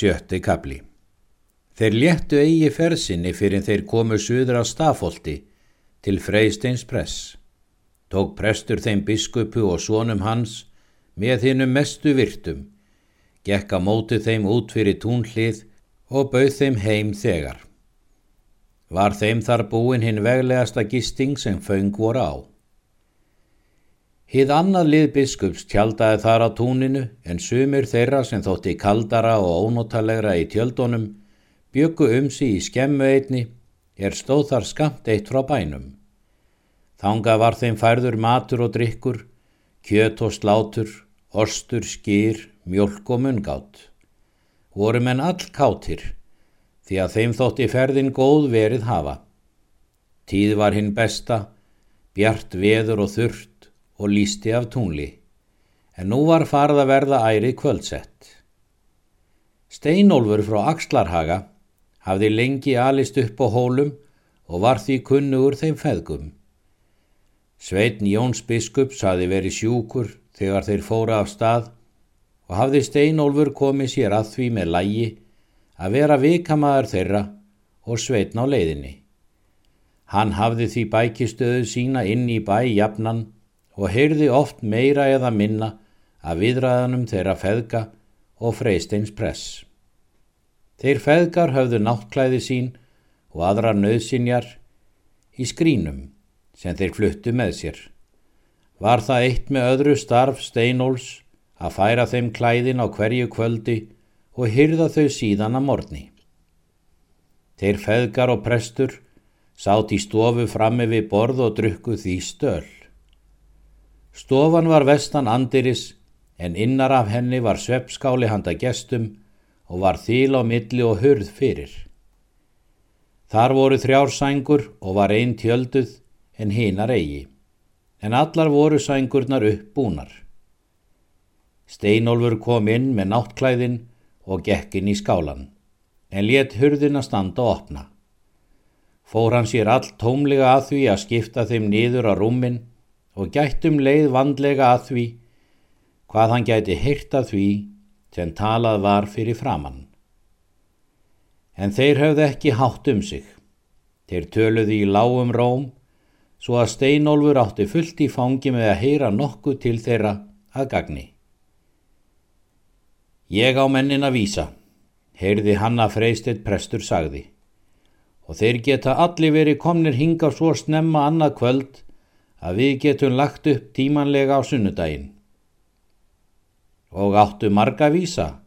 Sjötti kapli Þeir léttu eigi fersinni fyrir þeir komu suður á stafólti til Freysteins press. Tók prestur þeim biskupu og svonum hans með hinnum mestu virtum, gekk að móti þeim út fyrir túnhlið og bauð þeim heim þegar. Var þeim þar búin hinn veglegasta gisting sem föng voru á. Hið annað lið biskups tjaldaði þar á túninu en sumir þeirra sem þótti kaldara og ónótalegra í tjöldunum byggu um sí í skemmu einni er stóð þar skamt eitt frá bænum. Þanga var þeim færður matur og drikkur, kjöt og slátur, orstur, skýr, mjölk og mungátt. Voru menn all kátir því að þeim þótti ferðin góð verið hafa. Tíð var hinn besta, bjart veður og þurft og lísti af túnli, en nú var farð að verða æri kvöldsett. Steinólfur frá Axlarhaga hafði lengi alist upp á hólum og var því kunnugur þeim feðgum. Sveitn Jóns biskup saði verið sjúkur þegar þeir fóra af stað og hafði Steinólfur komið sér að því með lægi að vera vikamaður þeirra og sveitn á leiðinni. Hann hafði því bækistöðu sína inn í bæ jafnan og heyrði oft meira eða minna af viðræðanum þeirra feðga og freysteins press. Þeir feðgar höfðu náttklæði sín og aðra nöðsinjar í skrínum sem þeir fluttu með sér. Var það eitt með öðru starf Steinóls að færa þeim klæðin á hverju kvöldi og hyrða þau síðan að morni. Þeir feðgar og prestur sátt í stofu frammi við borð og drukku því stöl. Stofan var vestan andiris en innar af henni var sveppskáli handa gestum og var þýl á milli og hurð fyrir. Þar voru þrjár sængur og var einn tjölduð en hinar eigi, en allar voru sængurnar upp búnar. Steinólfur kom inn með náttklæðin og gekkin í skálan, en let hurðina standa og opna. Fór hann sér allt tómlega að því að skipta þeim niður á rúminn og gættum leið vandlega að því hvað hann gæti hyrta því sem talað var fyrir framann. En þeir höfðu ekki hátt um sig. Þeir töluði í lágum róm svo að Steinólfur átti fullt í fangi með að heyra nokkuð til þeirra að gagni. Ég á mennin að vísa, heyrði Hanna Freystedt prestur sagði, og þeir geta allir verið komnir hinga svo snemma annað kvöld að við getum lagt upp tímanlega á sunnudaginn. Og áttu marga vísa,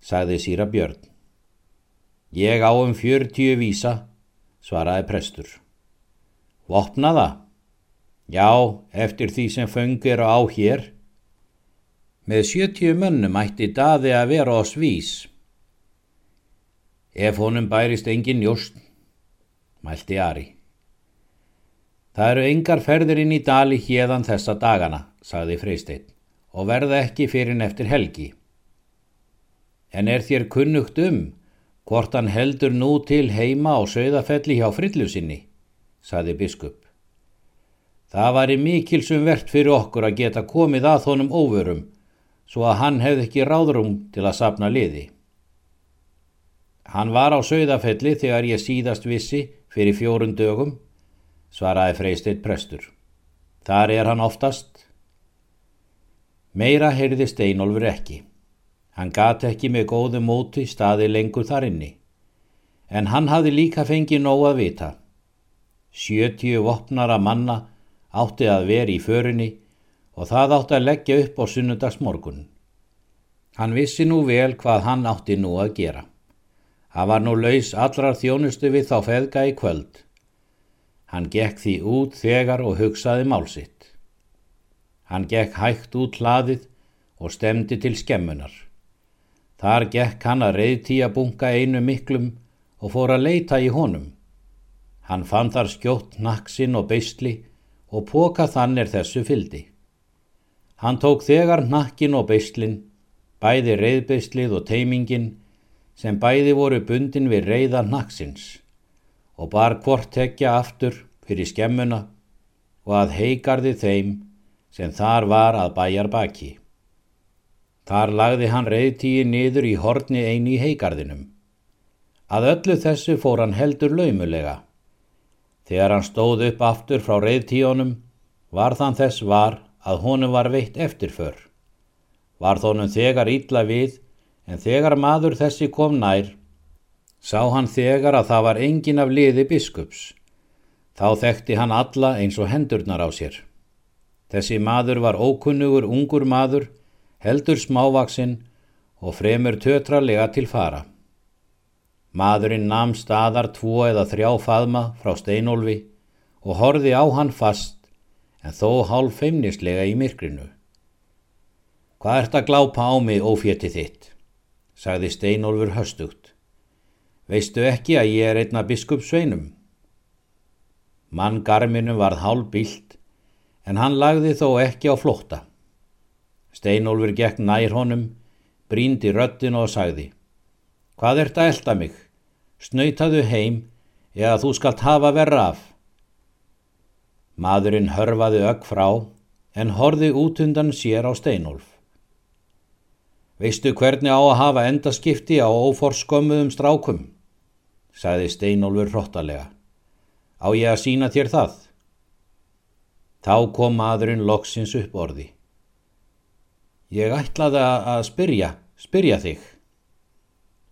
sagði síra Björn. Ég á um fjörtíu vísa, svaraði prestur. Vopna það? Já, eftir því sem föngir á hér. Með sjötíu mönnum ætti daði að vera oss vís. Ef honum bærist engin jórn, mælti Ari. Það eru engar ferðir inn í dali hérðan þessa dagana, sagði Freysteinn, og verða ekki fyrir eftir helgi. En er þér kunnugt um hvort hann heldur nú til heima á sögðafelli hjá frillusinni, sagði biskup. Það var í mikilsum verðt fyrir okkur að geta komið að honum óvörum, svo að hann hefði ekki ráðrum til að sapna liði. Hann var á sögðafelli þegar ég síðast vissi fyrir fjórun dögum svaraði Freysteinn prestur. Þar er hann oftast. Meira heyrði Steinolfur ekki. Hann gati ekki með góðu móti staði lengur þar inni. En hann hafði líka fengið nóg að vita. Sjötíu vopnara manna átti að vera í förunni og það átti að leggja upp á sunnudagsmorgun. Hann vissi nú vel hvað hann átti nú að gera. Hann var nú laus allrar þjónustu við þá feðga í kvöld Hann gekk því út þegar og hugsaði málsitt. Hann gekk hægt út hlaðið og stemdi til skemmunar. Þar gekk hann að reyðtí að bunga einu miklum og fór að leita í honum. Hann fann þar skjótt naksinn og beistli og póka þann er þessu fyldi. Hann tók þegar nakkin og beistlin, bæði reyðbeistlið og teimingin sem bæði voru bundin við reyða naksins og bar hvort tekja aftur fyrir skemmuna og að heigarði þeim sem þar var að bæjar baki. Þar lagði hann reyðtíi niður í horni einu í heigarðinum. Að öllu þessu fór hann heldur laumulega. Þegar hann stóð upp aftur frá reyðtíunum var þann þess var að honum var veitt eftirför. Var þónum þegar ítla við en þegar maður þessi kom nær sá hann þegar að það var engin af liði biskups. Þá þekkti hann alla eins og hendurnar á sér. Þessi maður var ókunnugur ungur maður heldur smávaksinn og fremur tötralega til fara. Maðurinn nam staðar tvo eða þrjá faðma frá steinólfi og horfi á hann fast en þó hálf feimnislega í myrkrinu. Hvað ert að glápa á mig ófétti þitt? sagði steinólfur höstugt. Veistu ekki að ég er einna biskup sveinum? Mann garminu varð hálf bilt en hann lagði þó ekki á flótta. Steinólfur gekk nær honum, bríndi röttin og sagði Hvað ert að elda mig? Snautaðu heim eða þú skalt hafa verra af. Maðurinn hörfaði ögg frá en horði út undan sér á Steinólf. Veistu hvernig á að hafa endaskipti á óforskömmuðum strákum? Sagði Steinólfur hróttalega. Á ég að sína þér það? Þá kom maðurinn loksins upp orði. Ég ætlaði að spyrja, spyrja þig.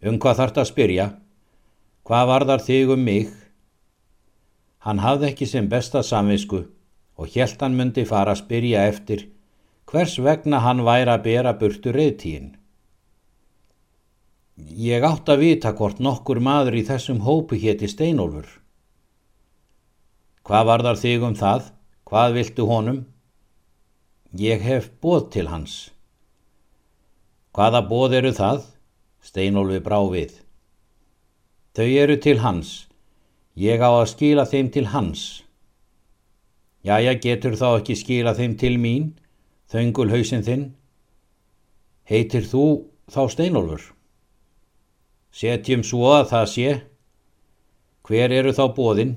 Um hvað þart að spyrja? Hvað varðar þig um mig? Hann hafði ekki sem besta samvisku og helt hann myndi fara að spyrja eftir hvers vegna hann væri að bera burtu reyðtíðin. Ég átt að vita hvort nokkur maður í þessum hópu hétti Steinólfur. Hvað varðar þig um það? Hvað viltu honum? Ég hef bóð til hans. Hvaða bóð eru það? Steinólfi brá við. Þau eru til hans. Ég á að skila þeim til hans. Jæja, getur þá ekki skila þeim til mín, þöngul hausinn þinn? Heitir þú þá Steinólfur? Setjum svo að það sé. Hver eru þá bóðinn?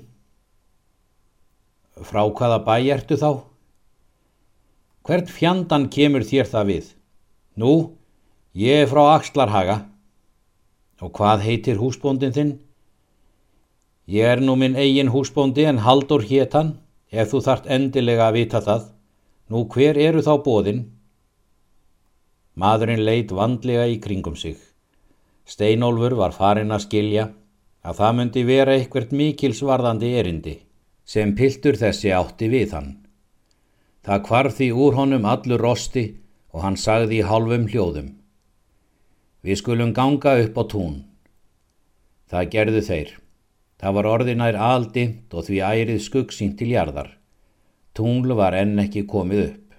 Frá hvaða bæ ertu þá? Hvert fjandan kemur þér það við? Nú, Ég er frá Axlarhaga. Og hvað heitir húsbóndin þinn? Ég er nú minn eigin húsbóndi en Haldur héttan, ef þú þart endilega að vita það. Nú hver eru þá bóðinn? Maðurinn leitt vandlega í kringum sig. Steinólfur var farin að skilja að það myndi vera eitthvert mikilsvarðandi erindi sem piltur þessi átti við hann. Það kvarð því úr honum allur rosti og hann sagði í hálfum hljóðum. Við skulum ganga upp á tún. Það gerðu þeir. Það var orðinær aldimt og því ærið skuggsýnt til jarðar. Tunglu var enn ekki komið upp.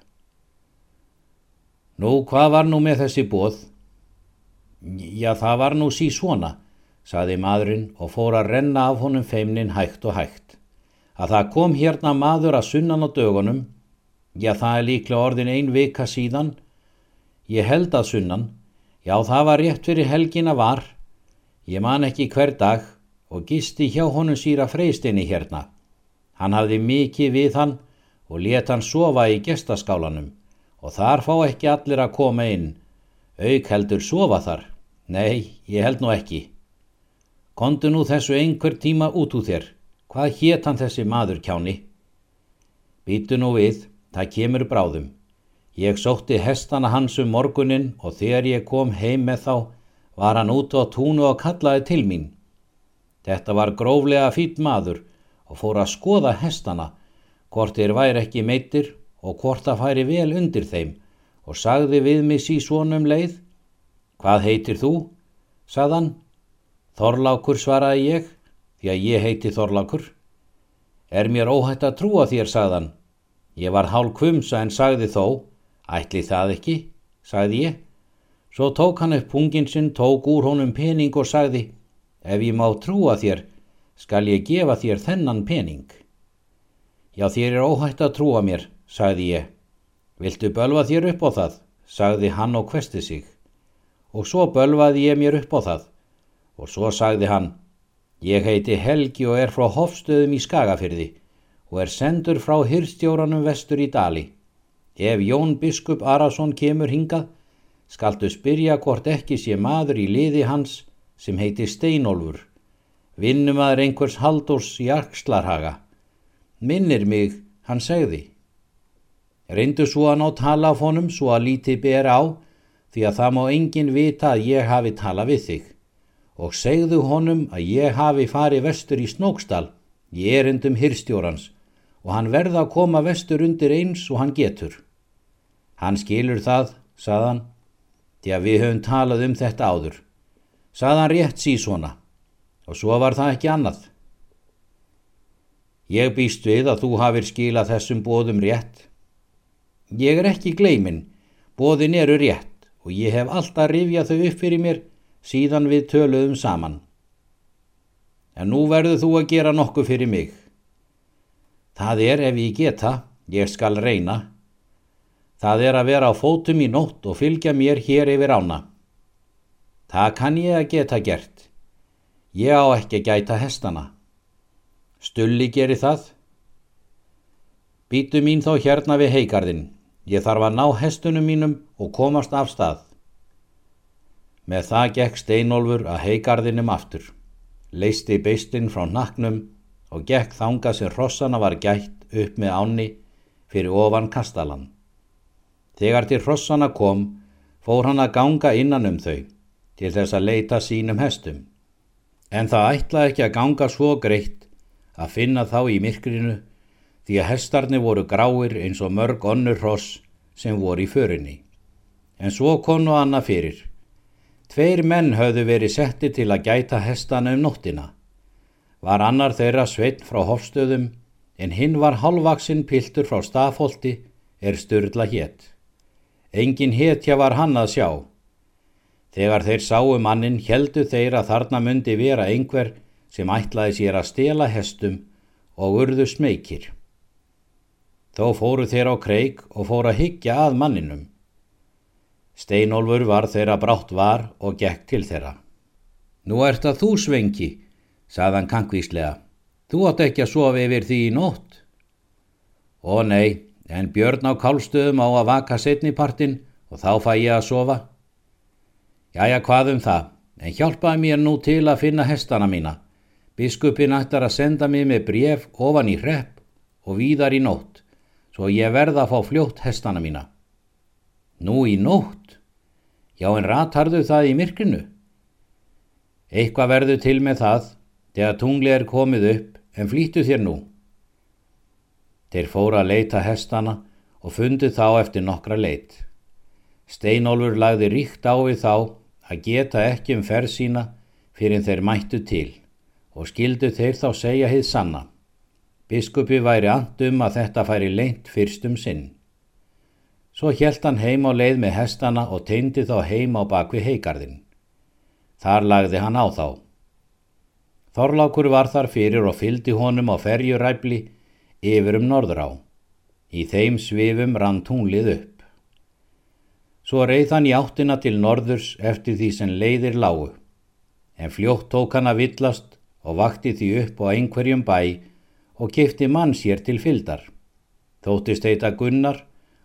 Nú, hvað var nú með þessi bóð? Já, það var nú sí svona, saði maðurinn og fór að renna af honum feimnin hægt og hægt. Að það kom hérna maður að sunnan á dögunum, já, það er líklega orðin ein vika síðan, ég held að sunnan, Já, það var rétt fyrir helgina var. Ég man ekki hver dag og gisti hjá honum síra freystinni hérna. Hann hafði mikið við hann og let hann sofa í gestaskálanum og þar fá ekki allir að koma inn. Auk heldur sofa þar. Nei, ég held nú ekki. Kondu nú þessu einhver tíma út úr þér. Hvað hétt hann þessi maður kjáni? Býtu nú við, það kemur bráðum. Ég sótti hestana hans um morgunin og þegar ég kom heim með þá var hann út á túnu og kallaði til mín. Þetta var gróflega fít maður og fór að skoða hestana, hvort þeir væri ekki meittir og hvort það færi vel undir þeim og sagði við mig sísónum leið. Hvað heitir þú? sagðan. Þorlákur svaraði ég, því að ég heiti Þorlákur. Er mér óhætt að trúa þér, sagðan. Ég var hálf kvumsa en sagði þó, Ætli það ekki, sagði ég. Svo tók hann upp pungin sinn, tók úr honum pening og sagði, ef ég má trúa þér, skal ég gefa þér þennan pening. Já, þér er óhætt að trúa mér, sagði ég. Viltu bölva þér upp á það, sagði hann og kvesti sig. Og svo bölvaði ég mér upp á það. Og svo sagði hann, ég heiti Helgi og er frá hofstöðum í Skagafyrði og er sendur frá hyrstjóranum vestur í Dali. Ef Jón biskup Arason kemur hingað, skaltu spyrja hvort ekki sé maður í liði hans sem heiti Steinolfur, vinnumadur einhvers haldurs í Arkslarhaga. Minnir mig, hann segði. Reyndu svo að ná tala af honum svo að lítið ber á því að það má engin vita að ég hafi tala við þig og segðu honum að ég hafi farið vestur í Snóksdal, ég er endum hirstjórans og hann verða að koma vestur undir eins og hann getur. Hann skilur það, saðan, því að við höfum talað um þetta áður. Saðan rétt sí svona og svo var það ekki annað. Ég býst við að þú hafir skilað þessum bóðum rétt. Ég er ekki gleimin, bóðin eru rétt og ég hef alltaf rifjað þau upp fyrir mér síðan við töluðum saman. En nú verður þú að gera nokkuð fyrir mig. Það er ef ég geta, ég skal reyna. Það er að vera á fótum í nótt og fylgja mér hér yfir ána. Það kann ég að geta gert. Ég á ekki að gæta hestana. Stulli geri það. Býtu mín þá hérna við heikarðin. Ég þarf að ná hestunum mínum og komast af stað. Með það gekk Steinolfur að heikarðinum aftur, leisti beistinn frá naknum og gekk þanga sem rossana var gætt upp með áni fyrir ofan kastalan. Þegar til hrossana kom, fór hann að ganga innan um þau, til þess að leita sínum hestum. En það ætlaði ekki að ganga svo greitt að finna þá í myrkrinu því að hestarni voru gráir eins og mörg onnur hross sem voru í förinni. En svo konu Anna fyrir. Tveir menn höfðu verið setti til að gæta hestana um nóttina. Var annar þeirra sveit frá hofstöðum en hinn var halvaksinn piltur frá stafólti er styrla hétt. Engin hetja var hann að sjá. Þegar þeir sáu mannin heldu þeir að þarna myndi vera einhver sem ætlaði sér að stela hestum og urðu smeikir. Þó fóru þeir á kreik og fóru að higgja að manninum. Steinolfur var þeirra brátt var og gekk til þeirra. Nú ert að þú svengi, sagðan kankvíslega. Þú átt ekki að sofa yfir því í nótt. Ó nei, en Björn á kálstöðum á að vaka setnipartin og þá fæ ég að sofa. Jæja, hvað um það, en hjálpaði mér nú til að finna hestana mína. Biskupin ættar að senda mig með bref ofan í hrepp og víðar í nótt, svo ég verða að fá fljótt hestana mína. Nú í nótt? Já, en ratarðu það í myrkrinu? Eitthvað verðu til með það, þegar tungli er komið upp, en flýttu þér nú. Þeir fóra að leita hestana og fundi þá eftir nokkra leit. Steinólfur lagði ríkt á við þá að geta ekki um ferð sína fyrir þeir mættu til og skildu þeir þá segja hið sanna. Biskupi væri andum að þetta færi leint fyrstum sinn. Svo hjælt hann heim á leið með hestana og teindi þá heim á bakvi heikarðin. Þar lagði hann á þá. Þorlákur var þar fyrir og fyldi honum á ferjuræfli yfir um norðrá. Í þeim svifum rann tunglið upp. Svo reið hann í áttina til norðurs eftir því sem leiðir lágu, en fljótt tók hann að villast og vakti því upp á einhverjum bæ og kifti mann sér til fyldar. Þóttist heita Gunnar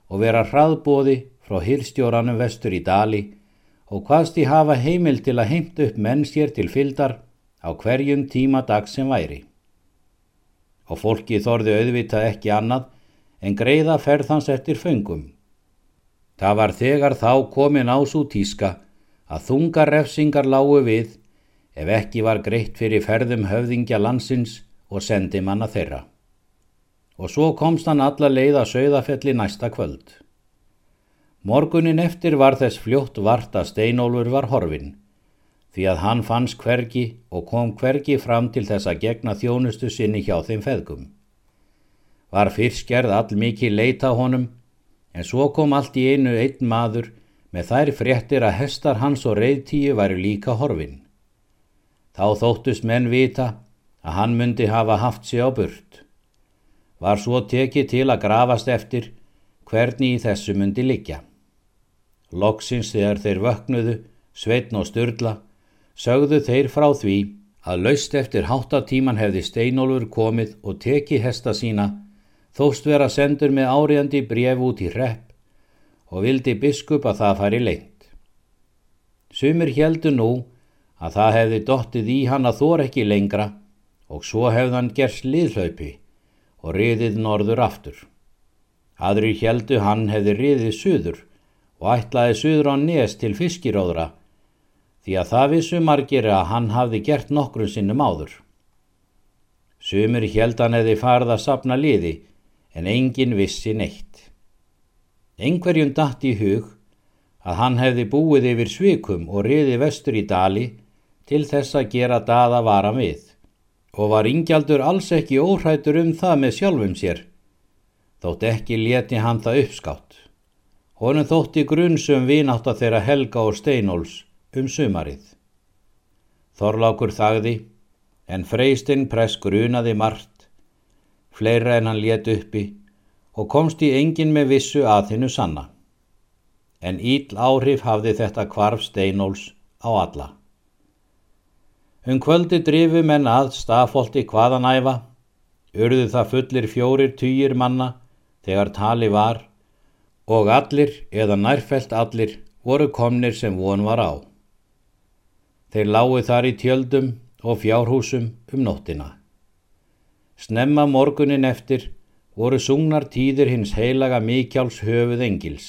og vera hraðbóði frá hýrstjóranum vestur í Dali og hvaðst í hafa heimil til að heimta upp menn sér til fyldar á hverjum tíma dag sem væri og fólki þorði auðvitað ekki annað en greiða ferðans eftir föngum. Það var þegar þá komin ás út tíska að þungar refsingar lágu við ef ekki var greitt fyrir ferðum höfðingja landsins og sendi manna þeirra. Og svo komst hann alla leið að sögðafelli næsta kvöld. Morgunin eftir var þess fljótt vart að Steinólfur var horfinn því að hann fanns hvergi og kom hvergi fram til þess að gegna þjónustu sinni hjá þeim feðgum. Var fyrst gerð all mikið leita honum, en svo kom allt í einu einn maður með þær fréttir að hestar hans og reyðtíu væri líka horfin. Þá þóttust menn vita að hann myndi hafa haft sig á burt. Var svo tekið til að grafast eftir hvernig í þessu myndi liggja. Loksins þegar þeir vöknuðu, Sveitn og Sturla, sögðu þeir frá því að laust eftir háttatíman hefði Steinólfur komið og teki hesta sína, þóst vera sendur með áriðandi bref út í hrepp og vildi biskup að það fari lengt. Sumir heldu nú að það hefði dottið í hann að þór ekki lengra og svo hefði hann gerst liðhlaupi og riðið norður aftur. Aðri heldu hann hefði riðið suður og ætlaði suður á nes til fiskiróðra því að það vissu margir að hann hafði gert nokkrum sinnum áður. Sumir held hann hefði farið að sapna liði en engin vissi neitt. Engverjum datt í hug að hann hefði búið yfir svikum og riði vestur í dali til þess að gera daða varam við og var ingjaldur alls ekki óhrættur um það með sjálfum sér, þótt ekki leti hann það uppskátt. Honum þótti grunnsum vinátt að þeirra Helga og Steinóls um sumarið. Þorlákur þagði, en freystinn press grunaði margt, fleira en hann let uppi og komst í engin með vissu að hennu sanna. En íll áhrif hafði þetta kvarf Steinóls á alla. Um kvöldi drifu menn að staðfólti hvaðan æfa, urðu það fullir fjórir týjir manna þegar tali var og allir eða nærfelt allir voru komnir sem von var á. Þeir lágu þar í tjöldum og fjárhúsum um nóttina. Snemma morgunin eftir voru sungnar tíðir hins heilaga mikjáls höfuð engils.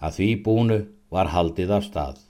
Að því búnu var haldið af stað.